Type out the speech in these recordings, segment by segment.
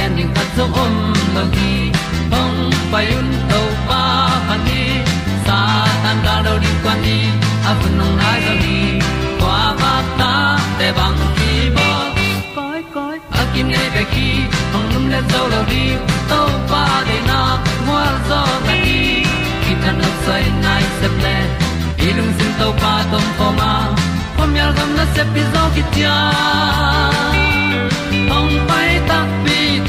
pi zo gen khat zo om lo gi hong pai un to pa pa ni sa tan da do di kwan ni a bu nong nai zo ni kwa ba ta te bang ki bo koi koi a kim nei be ki hong lum le zo lo di to pa de na mo zo ta ni ki tan no sai nai se ple ilung sin to pa tom ko ma. Pom yal gam na se pi zo ki tia hong pai ta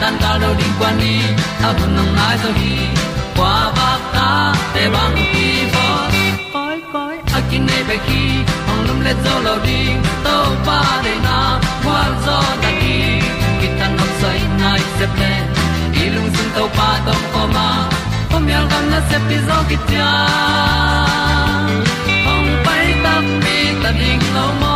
tan cao do đi qua đi, ta bu nang mai zo gi qua ba ta te bang ki bo koi koi a kin nei be ki ong lum le zo lo di to pa de na kwa zo ta ki ki tan nok sai nai se ple lung sun to pa tom ko ma. Pom yal gam na se pi zo ki tia ong pai ta mi ta ding lo mo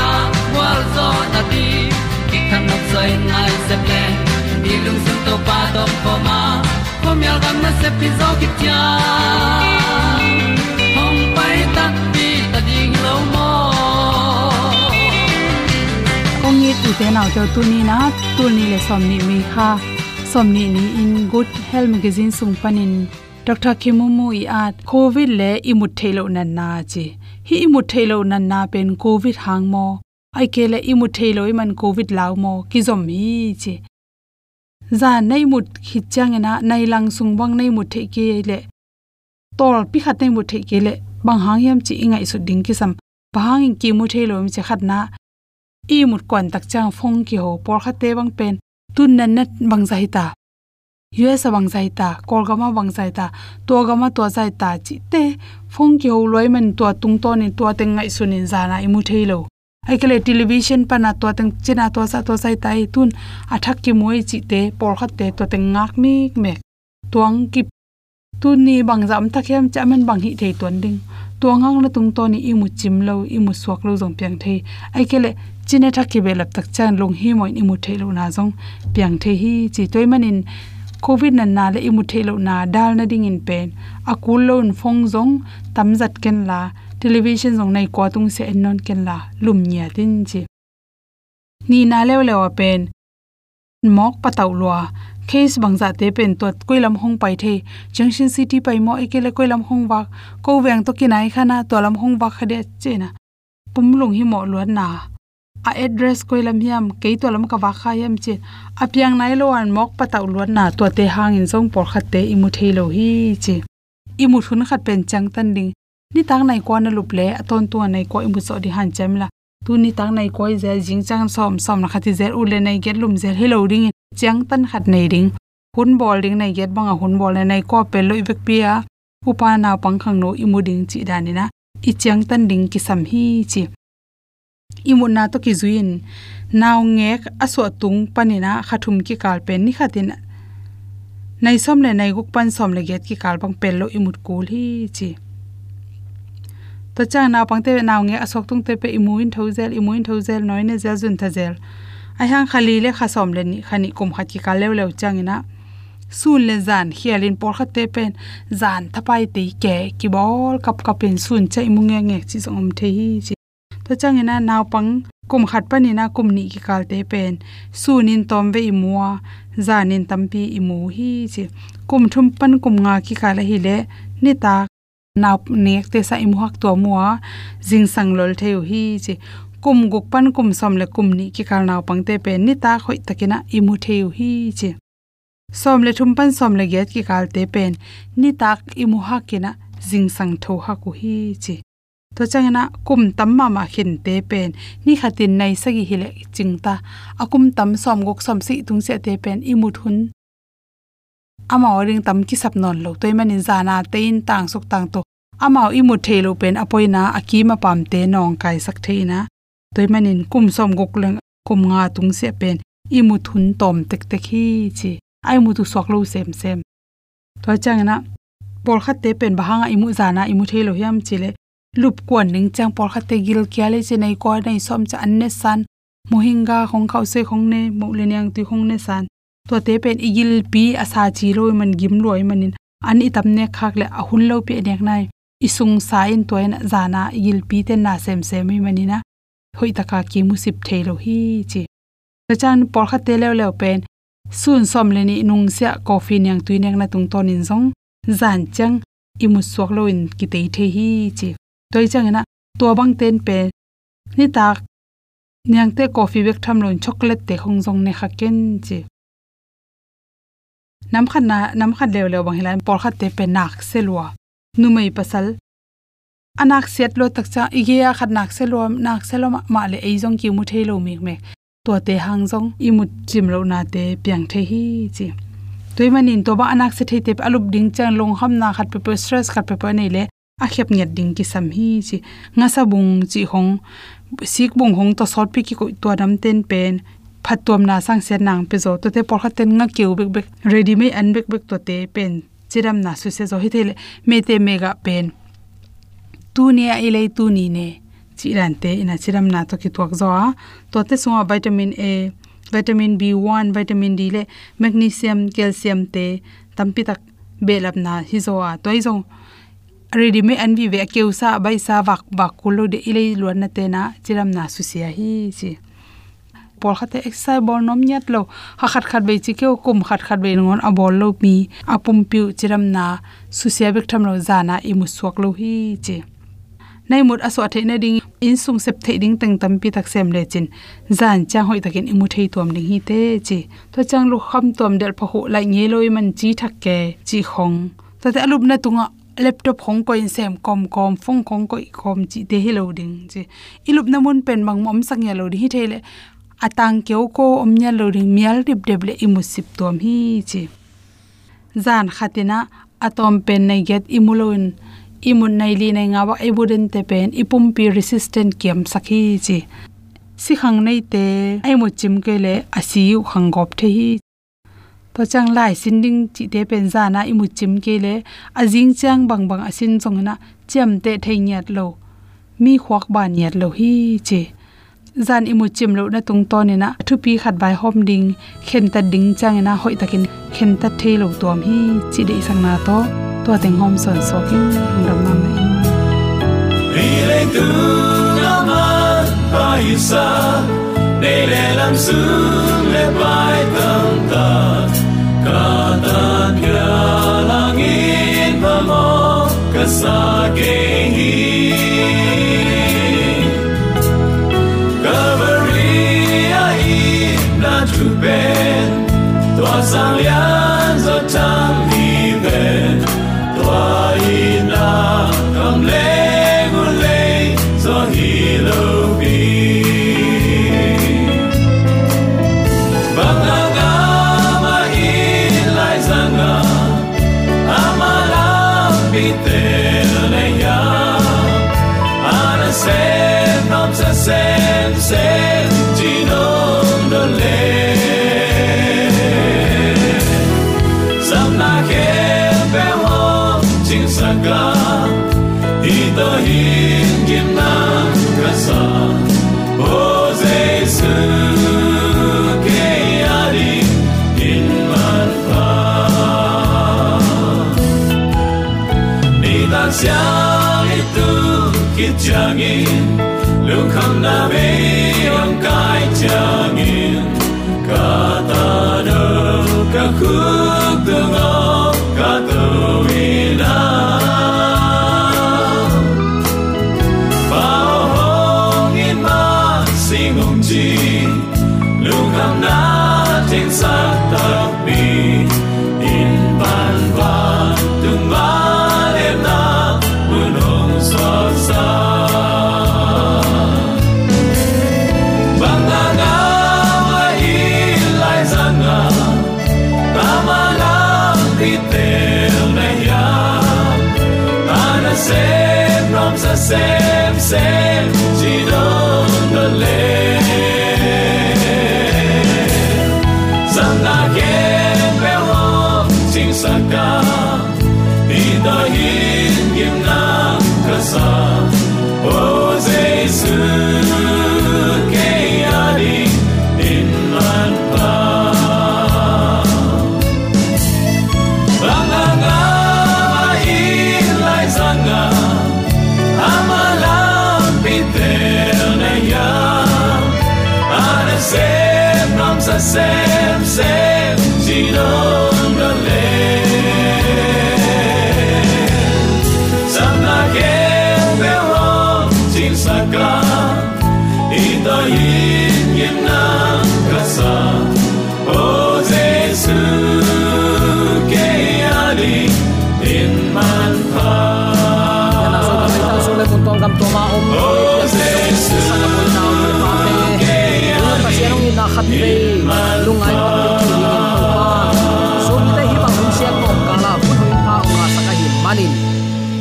zo na di ki kan nok sai nai se ple ni lung sun to pa do po ma. Pom yal gam na se pi zo ki tia hong pai ta pi ta ding lo mo ong ni tu te nau to tu ni na tu ni le som ni mi kha. Som ni ni in good health magazine sung panin dr khimumu i at covid le imut thelo nan na chi. Hi imut thelo nan na pen covid hangmo ai ke le imut thelo i man covid lao mo ki zom hi chứ za nei mut khit chang na nei lang sung bang nei mut the ke le tol pi khat nei mut the ke le bang hang yam chi ingai su ding ki sam bang ki mu thelo mi che khat na. I mut kwan tak chang phong ki ho por kha te bang pen. Tun nan nat bang zai ta. Us bang zai ta kolgama bang zai ta to gama to zai ta chi te phong ki ho loi man to tung to ni to teng ngai sunin zana i mu thailo ai kale television pana to teng china to sa to sai tai tun, athak ki moi chi te por khat te to teng ngak mi me tuang ki tu ni bang jam takhem chaman bang hi thei ton ding. Tuangang na tung to ni imu chim lo imu suak lo jong piang thei. Ai kele chine thakki belap tak chan long hi moin imu thei lo na jong piang thei hi. Chi toy manin covid nan na le imu thei lo na, dal na ding in pen. Akul lo phong jong tam zat ken la television zong nei ko tung se non ken la lum nya tin chi. Ni na lew lewa pen, mok pataw lwa case bang za te pen tot koilam hong pai the. Junction city pai mo ekele koilam hong wa ko weng to kinai khana to lam hong wa khade chena pumlung hi mo luan na. A address koilam hiam ke to lam ka wa kha yam che. Apyang nai lo an mok pataw luan na to te hang in jong por khat te imu thelo hi che. Imu thun khat pen chang tan ding ni tang nai ko na lup le aton tu nai ko imu so di han chem la. Tu ni tang nai ko ze jing chang som som na khati zel u le nai get lum zel hello ding chang tan khat nei ding. Hun bol ding nai get banga hun bol nai ko pe lo ivek pia upa na pang khang no imu ding chi dani na. I chang tan ding ki sam hi chi. Imu na to ki zuin. Naw ngek aso tung panina khathum ki kal pen ni khatin nai som le nai guk pan som le get ki kal bang pel lo imut kul hi chi to chang na pang te naw nge asok tung te pe imuin thozel imuin thozel noi ne zel jun thazel ai hang khali le khasom le ni khani kum khat ki ka lew lew changina sun le zan hialin por khat te pen zan thapai te ke ki bol kap kapin sun chai munge nge chi som the hi chi to changina naw pang kum khat pani na kum ni ki kal te pen sunin tom ve imua zanin tampi imu hi chi kum thum pan kum nga ki kala hi le ni ta na nek te sa imu hak to mua. Jing sang lol theu hi chi. Kum guk pan kum som le kum ni ki kal naw pang te pen ni ta khoi takina imu theu hi chi. Som le thum pan som le get ki kal te pen ni tak imu hakina jing sang tho ha ku hi chi. To changena kum tamma ma khin te pen ni khatin nai sagi hile chingta akum tam som gok som si tung se te pen imut amao ring tam ki sap non lo. Toy manin zana tein tang sok tang to. Amao i mu the lo pen apoina akima pam te nong kai sak theina toy manin kum som gok leng, kum nga tung se pen. Imu thun tom tek tek hi chi. Ai mu tu sok lo sem sem. To changena pol khat te pen bahanga imu zana imu thelo hiam chile lup kwan ning chang pol khat te gil kya le che nei ko nei som cha anne san. Mohinga khong khau se khong ne, mo le nyang ti khong ne san to te pen igil pi asa chi lo man gim loi manin an i tam ne khak le ahun lo pe nek nai. Isung sa in to en zana igil pi te na sem sem mi manina hoi taka ki musip thelo hi chi. Ta chan por khate le le pen. Sun som le ni nung sia coffee nyang tu nek na tung ton in zong. Zan chang. Imu suak lo in ki te the hi chi. Toy changena to bang ten pe ni tak. Nyang te coffee bek tham lon chocolate te khong jong ne khaken chi nam khan na nam khan lew lew bang hilan por khat te pe nak selwa numei pasal, anak set lo tak cha, ige a khat nak selo nak selo ma le ei jong ki mu thelo mi me to te hang jong i mu chim lo na te piang the hi chi. Toy manin to ba anak se the te alup ding chang long ham na khat pe stress, khat pe nei le, a khep nget ding ki sam hi chi. Nga sa bung chi hong, sik bung hong to sort pi ki ko to dam ten pen phatom na sang se nang pe zo to te por khaten nga keu bek bek ready me an bek bek to te pen chiram na su se zo hi thele me te mega pen. Tu ne a ilei tu ni ne. Chi ran te ina chiram na to ki tuak zo a. To te sunga vitamin a, vitamin b1 vitamin d le magnesium, calcium te tampi tak belap na hi zo a. Toy zo ready me an vi ve keu sa bai sa wak wak kulo de ilei luan na te na chiram na su sia hi chi pol khate exercise bol nom nyat lo. Ha khat khat be chi keu kum khat khat be ngon a bol lo mi. Apum piu chiram na. Su sia bek tham lo zana i mu suak lo hi che nai mut aso the na ding. In sung sep the ding teng tam pi tak sem le chin. Zan cha hoi takin imu thei tom ding hi te chi. To chang lu kham tom del pha hu lai nge loi man chi thak ke chi khong. Ta te alup na tunga laptop khong ko in sem kom kom phong khong ko kom chi te hello ding chi. Ilup na mun pen mang mom sang ya lo hi thele atang kyo ko omnya loring mial rip deble imusip tom hi chi. Zan khatina atom pen nei get imulon imun nei li nei ngawa ebuden te pen, ipum pi resistant kiam sakhi chi. Si khang nei te ai mo chim ke le asiu khang gop the hi. To chang lai sin ding chi te pen za na imu chim ke le ajing chang bang bang asin chong na chem te thei nyat lo. Mi khwak ba nyat lo hi chi zan imu chim lo na tung to ni na thu pi khat bai hom ding. Khen ta ding chang na hoi takin. Khen ta thei lo tom hi chi de sang na to. To teng hom son so ki ngam ma mai. Ri le tu na ma naman paisa ne le lam su, le bài tâm ta. Ka ta kia langit ma mo, ka sa kê hi. Ni dan xiang itu kit changin lung kham na be yong kai changin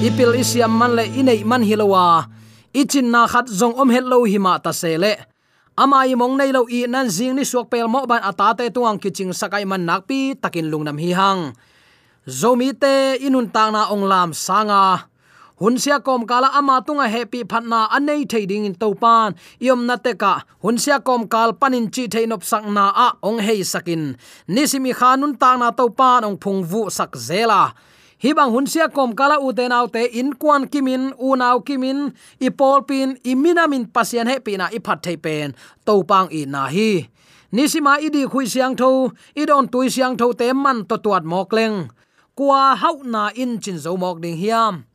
ipil isiam man le inei man hilowa ichin na khat zong om hello hi ma ta sele ama i mong nei lo i nan jing ni suak pel mo ban ata te tuang kiching sakai man nak pi takin lungnam hi hang zomi te inun tang na ong lam sanga hun sia kom kala ama tunga happy phanna anei thading in topan. Yom na te ka hun sia kom kal panin chi theinop sakna a ong hei sakin. Nisimi khanun tang na topan ong phung vu sak zela. Hi bang hun sia kom kala u autte te in kwan kimin, u nau kimin ipol pin iminamin pasien pasian he pina i thei pen. Topang i na hi. Nisima idi khui siang tho idon tui siang tho te man to tuat mokleng kwa hau na in chin zo mok ding hiam.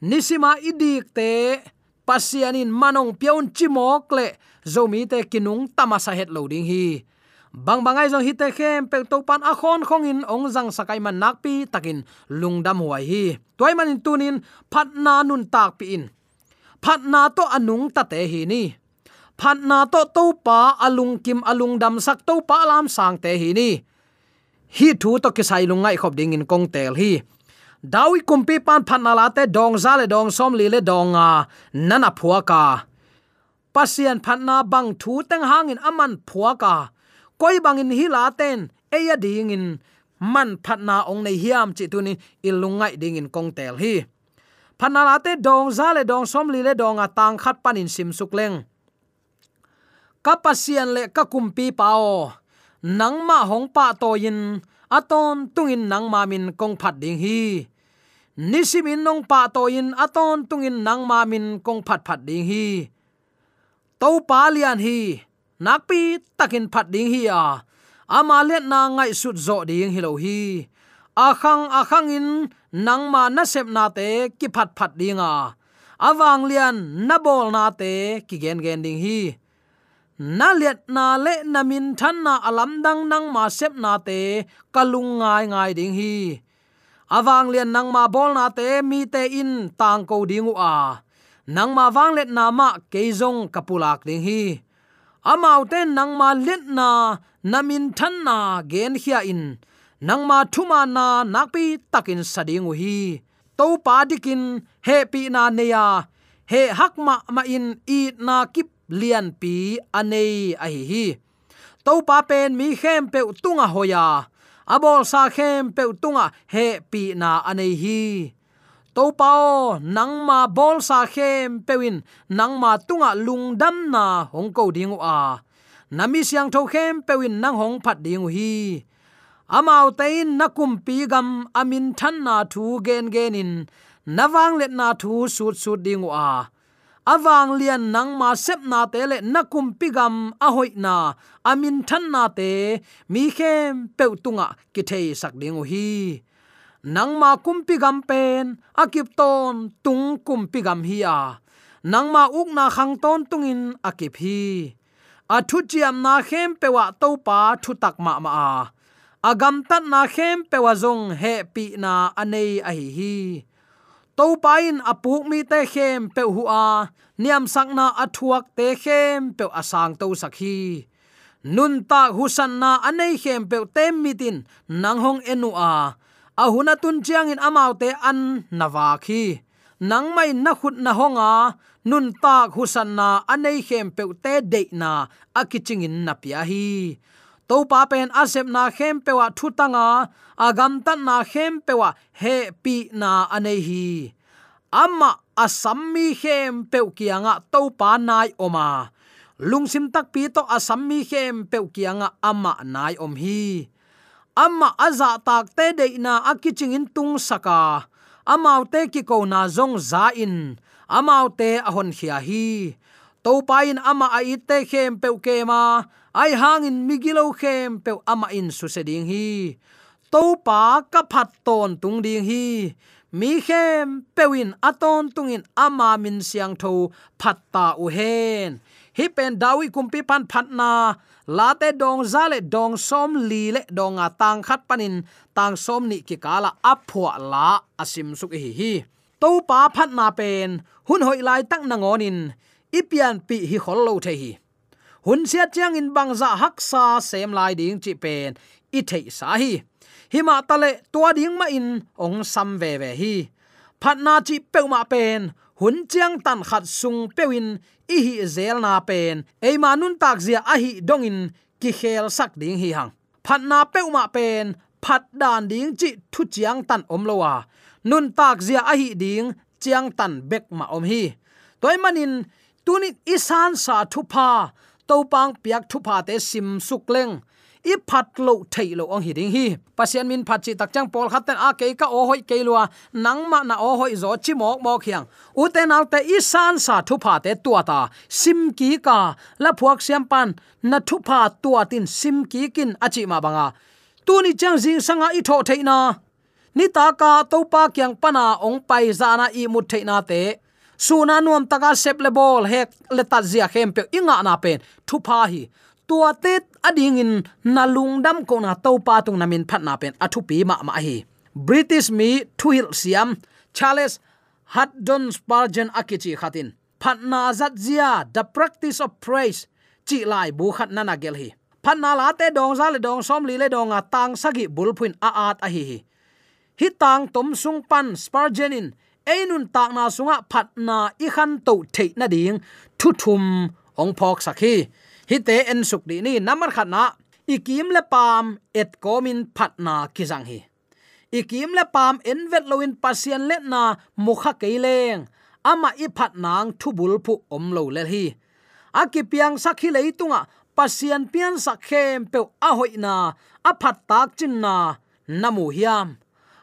Nisima idik te pasianin manong pion chimok le zomi te kinung tamasa het loading hi bang bangai jong hite khem pe to pan a khon khong in ong jang sakai man nak pi takin lungdam huai hi toy man in tunin phat na nun tak pi in phat na to anung ta te hi ni phat na to to pa alung kim alung dam sak to pa lam sang te hi ni hi thu to ki sai lungai khop ding in kong tel hi dawi kumpi pan phatna la te dong za le dong som li le dong a nana phua ka. Pasian phanna bang thu teng hangin aman phua ka. Koi bangin hi la ten, eya ding in. Man phanna ong nei hiam chi tu ni, ilungai ding in kong tel hi. Phatna la te dong za le dong som li le dong a tang khat panin sim suk leng. Ka pasian le ka kumpi pao nangma hongpa pa to aton tungin nang mamin kong phat ding hi. Nisimin nong pa to in aton tungin nang mamin kong phat phat ding hi. To pa lian hi. Nakpi takin phat ding hi a. Ama let na ngai sut zo ding hi lo hi. Akhang akhang in nang ma na sep na te ki phat phat ding a. Awang lian na bol na te ki gen gen ding hi na let na le na min than na alam dang nang ma sep na te kalung ngai ngai ding hi. Awang lian nang ma bol na te, mi te in tang ko dingu a. Nang ma wang let na ma keizong kapulak ding hi. Amau te nang ma let na namin than na gen hia in. Nang ma thuma na nakpi takin sadingu hi. To pa dikin, he pi na ne ya. He hak ma ma in, i na kip lian pi anei a hi hi. To pa pen mi khem pe tunga hoya. Abol sa khem pe tunga, he pi na anei hi. To pao, nang ma bol sa khem pewin, nang ma tunga lungdam na hong ko ding a. Nami siang tho khem pewin, nang hong phat ding hi. Amau tein nakum pi gam amin than na thu gen genin nawang let na thu sut sut ding a awang lian nang ma sep na te le nakum pigam a hoi na. Amin than na te, mi khem pe tunga ki thei sak ding hi. Nang ma kum pigam pen, akip ton tung kum pigam hi a. Nang ma uk na khang ton tungin akip hi. A thu chiam na khem pe wa to pa thu tak ma ma a. Agam tat na khem pe wa zong he pi na anei a hi hi to pain apuk mi te khem pe hu a. Niam sakna athuak te khem pe asang to sakhi nun ta husan na anei khem pe tem mitin nang hong enu a. Ahuna tun chiang in amau te an nawa khi nang mai na khut na honga nun ta husan na anei khem pe te de na akiching in na pia hi to pa pen asep na khem pewa thutanga, agam tan na khem pewa he pi na anei hi. Amma asammi khem peu kianga to pa nai oma. Lungsim tak pi to asammi khem peu kianga amma nai om hi. Amma aza tak te de na akiching in tung saka. Amau te ki ko na zong za in. Amau te ahon khia hi to pain ama a ite khem pe ke ma ai hangin migilo khem pe ama in su se ding hi. To pa ka phat ton tung ding hi. Mi khem pewin aton tungin ama min siang tho phat ta u hen. Hi pen dawi kumpi pan phat na. La te dong, za le dong, som li le dong a tang khat panin tang som ni ki kala aphwa la asim suk hi hi. To pa phat na pen. Hun hoi lai tak na ngonin ipian pi hi khol lo the hi. Hun sia chiang in bang za hak sa sem lai ding chi pen, i thei sa hi. Hi ma ta le tua ding ma in ong sam ve ve hi. Phat na chi pe ma pen, hun chiang tan khat sung pewin i hi zel na pen. E ma nun tak zia a hi dong in, ki khel sak ding hi hang. Phat na pe ma pen, phat dan ding chi thu chiang tan om lowa nun tak zia a hi ding, chiang tan bek ma om hi. Toy manin tunik isan sa thupa topang piak thupa te sim sukleng i phat lo thei lo ong hiding hi. Pasian min phat chi tak chang pol khaten a ke ka o hoi ke lua. Nang ma na o hoi zo chi mok mok hiang. U te nau te i san sa thu pha te tua ta. Sim ki ka. La phuak siam pan. Na thu pha tua tin sim ki kin achi ma banga. Tu ni chang jing sanga i tho thei na. Ni ta ka to pa kyang pana ong pai za na i mut thei na te suna nuam taka sep le bol hek le ta zia khem pe inga na pen, thu pa hi. Tua te ading in nalung dam ko na to pa tung namin phat na pen athu pi ma ma hi. British mi thu hil siam, charles haddon spurgeon akichi khatin. Phat na zat zia, the practice of praise, chi lai bu khat na na gel hi. Phat na la te dong za le dong som li le dong a tang sagi bulphuin a at a hi hi. Hi tang tom sung pan spurgeon in einun tak na sunga phat na i khan to the na ding. Thu thum ong phok sakhi hi te en suk di ni namar khat na. Ikim le pam et komin phat na kizang hi. Ikim le pam en vet loin pasien let na mukha keileng. Ama i phat nang thu bul phu om lo le hi. Akipiang sakhi leitunga pasien pian sakhem pe a hoina a phat tak chin na. Namu hiam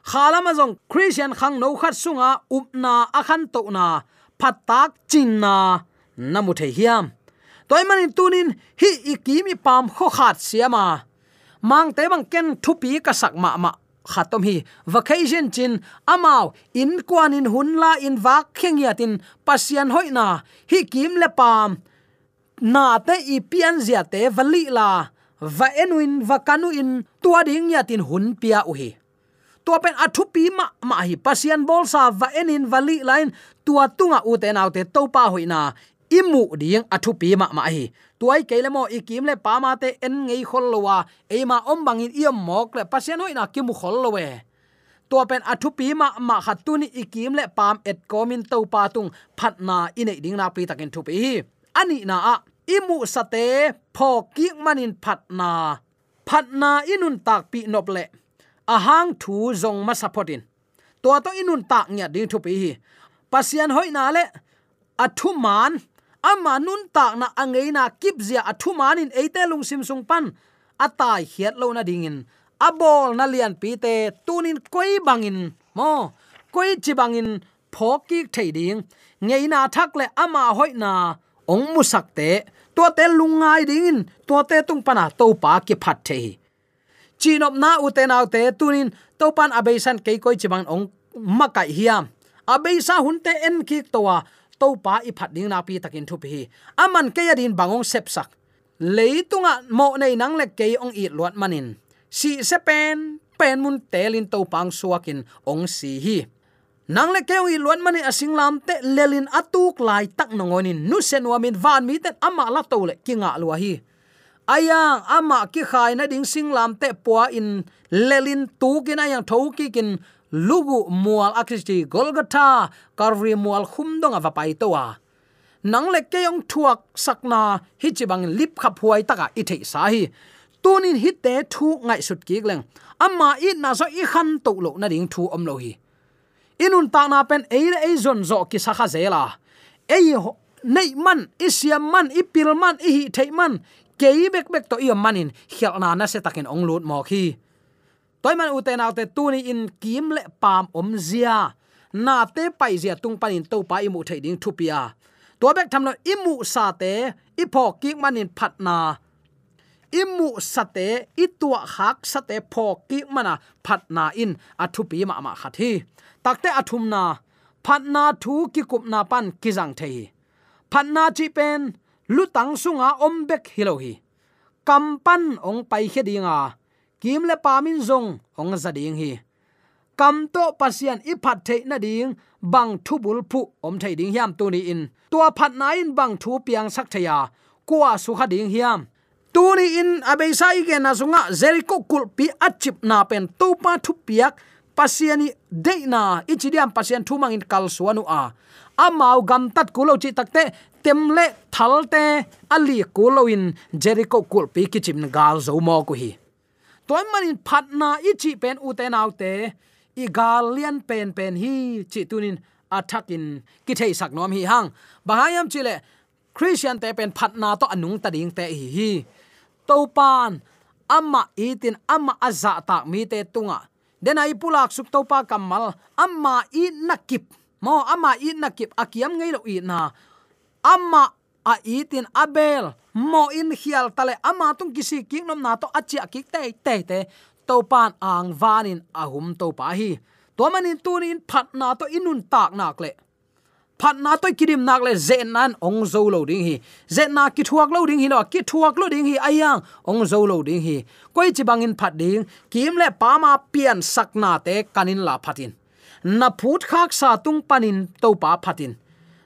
khalama jong christian khang no khat sunga upna akhan to na phatak chinna, namu the hiam. Toy manin tunin hi ikimi pam kho khat siama. Mang te bang ken thupi ka sak ma ma khatom hi. Vacation chin amao in kwan in hunla in wak kheng ya tin pasian hoina hi kim le pam. Na te i pian zia te vali la. Va enuin va kanu in tua ding ya tin hun pia u hi tua pen athu pi ma ma hi pasian bol sa va enin vali line tua tunga u te nau te to pa hoina imu ding athu pi ma ma hi. Tuai keile mo ikim le pa ma te en ngei khol lowa e ma om bangin iom mok le pasian hoina ki mu khol lowe to pen athu pi ma ma khatuni ikim le pam et komin to pa tung phatna ine ding na pi takin thu pi ani na a, imu sate pho ki manin phatna phatna inun tak pi nople ahang thu zong ma supportin to to inun tak nya ding thu pi hi. Pasian hoina le athu man ama nun tak na angei na kip zia athu manin eite lung sim sung pan. Atai hiat lo na dingin abol na lian pi te tunin koi bangin mo, koi chi bangin phoki thei ding. Ngei na thak le ama hoi na ong mu sak te. To te lungai dingin to te tung pana to pa ki phat thei chinop na uten autte tunin, topan abesan ke koi chibang ong makai hiam. Abeisa hunte en ki towa, topa i phat ding na pi takin thu pi. Aman ke yadin bangong sep sak. Leitunga mo nei nang le ke ong i luat manin. Si sepen pen pen mun telin topang suakin ong si hi. Nang le ke i luat mani asing lam te lelin atuk lai tak nongonin. Nu sen wamin van mi ten ama la to le kinga lua hi ayang, ama ki khai na ding sing lam te puа in lelin tu kin ayang tho ki kin lugu mual akristi golgotha karvi mual khumdong ava pai towa. Nang le ke yong thuak sakna hi chi bang lip khap huai taka i thei sa hi. Tunin hi te thu ngai sut ki leng ama i na so i khan to lo na ding thu om lo hi. Inun ta na pen e e zon zo ki sa kha zela e nei man isiam man ipil man, i hi thei man ke bek bek to iom manin khial na na se takin ong lut mo khi. Toy man uten autte tuni in kim le pam om zia. Na te pai zia tung panin to pa imu thei ding thupia to bek thamno imu sa te ipo ki manin phatna imu sate itua hak sate pho ki mana phatna in athupi ma ma khathi takte phát na. Thu ki kupna pan kizang thei phatna chi pen lutang sunga ombek hilohi kampan ong pai khedinga kim le pamin zong ong zading hi. Kam to pasian i phat the na ding, bang thu bul phu om thei ding hiam tu ni in. Tua phat na in bang thu piang sak thaya kwa su kha ding hiam. Tu ni in abe sai ge na sunga jericho kul pi achip na pen to pa thu piak. Pasiani de na ichidiam pasian thu mangin kal suanu a amau gam tat kulo chi takte temle thalte ali kulo in jericho kul pi kichim gal zo mo ku hi. Toy manin phatna ichi pen uten autte i galian pen pen hi chi tunin attackin ki thei sak nom hi hang. Bahayam chile christian te pen phatna to anung ta ding te hi hi. Topan amma itin amma azza ta mi te tunga. Den ai pulak suk topa kamal amma i nakip mo amma na kip akiam ngei lo i na. Amma a itin abel. Mo in hial tale ama tung kisi king nom na to achia ki te te te. To pan ang vanin ahum to pa hi. To manin tunin phat na to inun tak nak le. Phat na to kirim nak le. Zen nan ong zo lo ding hi. Zen na ki thuak lo ding hi lo. Ki thuak lo ding hi ayang ong zo lo ding hi. Koi chi bangin phat ding. Kim le pa ma pian sak na te kanin la phatin na phut khak sa tung panin to pa phatin.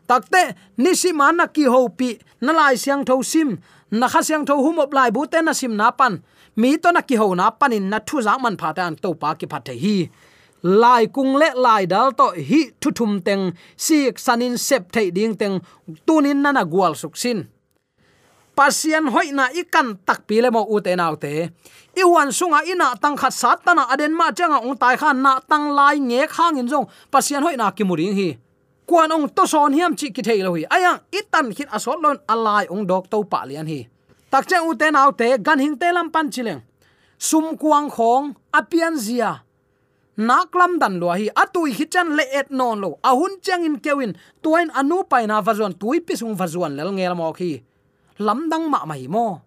Takte nisi mana ki ho pi, na lai siang tho sim, na kha siang tho hum op lai bu te na sim na pan. Mi to na ki ho na panin na thu za man pha tan to pa ki phat the hi. Lai kung le lai dal to hi thu thum teng, si sanin sep thei ding teng, tunin na na gwal suk sin pasian hoi na ikan tak pile mo ute te nau te. I wan sunga ina tang khat sat tana aden ma changa ong tai khan na tang lai nge khang in jong pasian hoi na ki muring hi. Kwan ong to son hiam chi ki thei lo hi. Ayang, itan hit asol lon alai ong dok to pa lian hi. Tak che ute te nau gan hing te lam pan chileng. Sum kuang khong, apian zia. Naklam dan lo hi, atui hi chan le et non lo. Ahun chang in kewin, tuain anu pai na vazuan tui pisung vazuan lel ngel mo khi lamdang ma mai mo.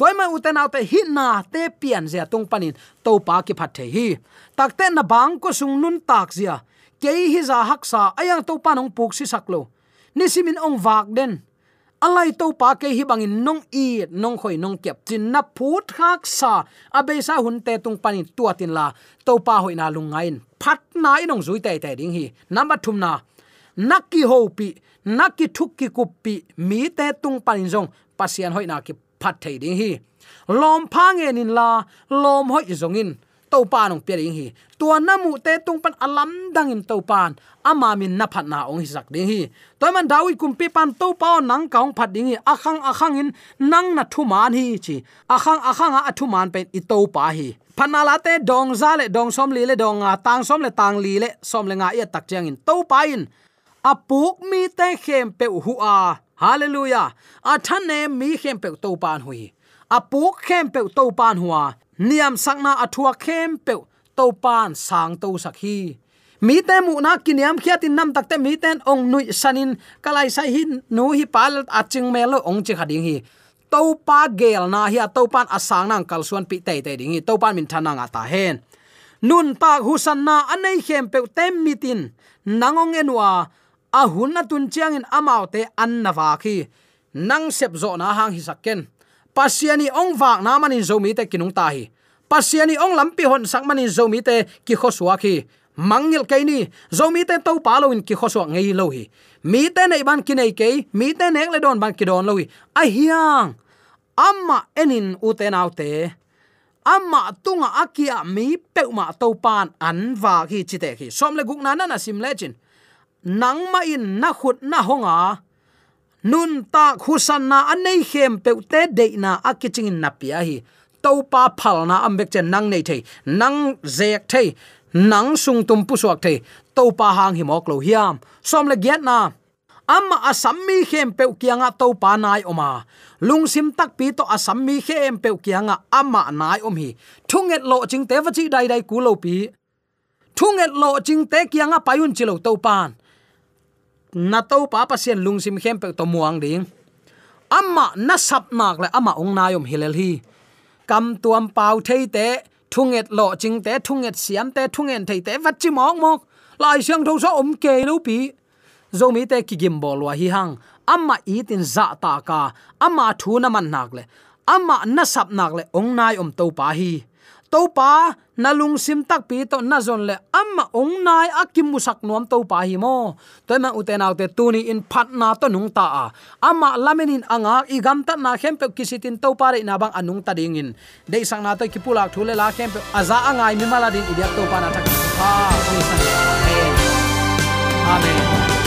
Toy mai uten autte hi na te pian zia tung panin to pa ki phat the hi. Takte na bang ko sung nun tak zia. Ke hi za hak sa ayang to pa nong puk si saklo ni simin ong vak den. Alai to pa ke hi bangin nong i nong khoi nong kep chin na phut khak sa abe sa hun te tung panin tua tin la to pa hoi na lungain phat na inong zui te te ding hi. Number thum na nakki ho pi nakki thuk ki kup mi te tung panin jong pasian hoi na ki phat thei ding hi. Lom phangen in la, lom hoi zongin to pa nong pe ding hi. Tua namu te tung pan alam dang in to pan ama min na phat na ong hi sak ding hi. Toy man dawi kum pi pan to pa nang kaung phat ding hi. Akhang akhang in, nang na thu man hi chi. Akhang akhang a thu man pen i to pa hi phanala te dong za le dong som li le dong nga tang som le tang li le som le nga ya tak chang in to pa in apuk mi te khem pe hu a hallelujah. A thane mi khem pe to pan hui. Apuk khem pe to pan hua. Niam sakna athua khem pe to pan sang to sakhi mi te mu na kiniam khiatin nam takte mi ten ong nui sanin kalai sai hin nu hi pal aching melo ong chi khading hi. To pa gel na hi to pan asang nang kalsuan pi te te ding hi. To pan min thana nga ta hen. Nun ta husan na anei khem pe tem mitin nangong enwa a hun na tun chiang in amau te an na wa khi. Nang sep zo na hang hi sakken pasiani ong wak na manin zomi te kinung ta hi. Pasiani ong lampi hon sak manin zomi te ki khoswa khi. Mangil ke ni zomi te to pa lo in ki khoswa ngei lo hi. Mi te nei ban ki nei ke mi te nek le don ban ki don lo hi. A hiang! Amma enin u te nau te. Amma tunga akia mi peuma to pan an wa hi chite khi. Som le guk na na sim le chin nang ma in na khut na honga nun ta khusan na anei khem pe te de na akiching na pia hi. To pa phal na ambek chen nang nei thei. Nang zek thei. Nang sung tum pu suak thei. To pa hang hi mok lo hiam. Som le giat na. Amma asammi khem pe kianga to pa nai oma lungsim tak pi to asammi khem pe kianga amma nai om hi. Thunget lo ching te wa chi dai dai ku lo pi. Thunget lo ching te kianga payun chi lo to pan na to pa pa sian lungsim khem pe to muang ding. Amma na sap nak le ama ong na yom hilel hi. Kam tuam pau thei te, thunget lo ching te, thunget siam te thungen thei te wat chi mok mok. Lai siang tho so om ke lo pi. Zo mi te ki gim bol wa hi hang. Amma i tin za ta ka. Amma thu na man nak le. Amma na sap nak le ong nai om to pa hi to pa nalung sim tak pi to na zon le amma ong nai akim musak nuam to pa hi mo to ma uten autte tuni in phat na to nung ta a. Amma lamenin anga, i gam ta na khem pe kisitin to pa re na bang anung ta ding in. De sang na to ki pulak thule la khem pe aza angai mi mala din idiak to pa na tak ha. Amen. Amen.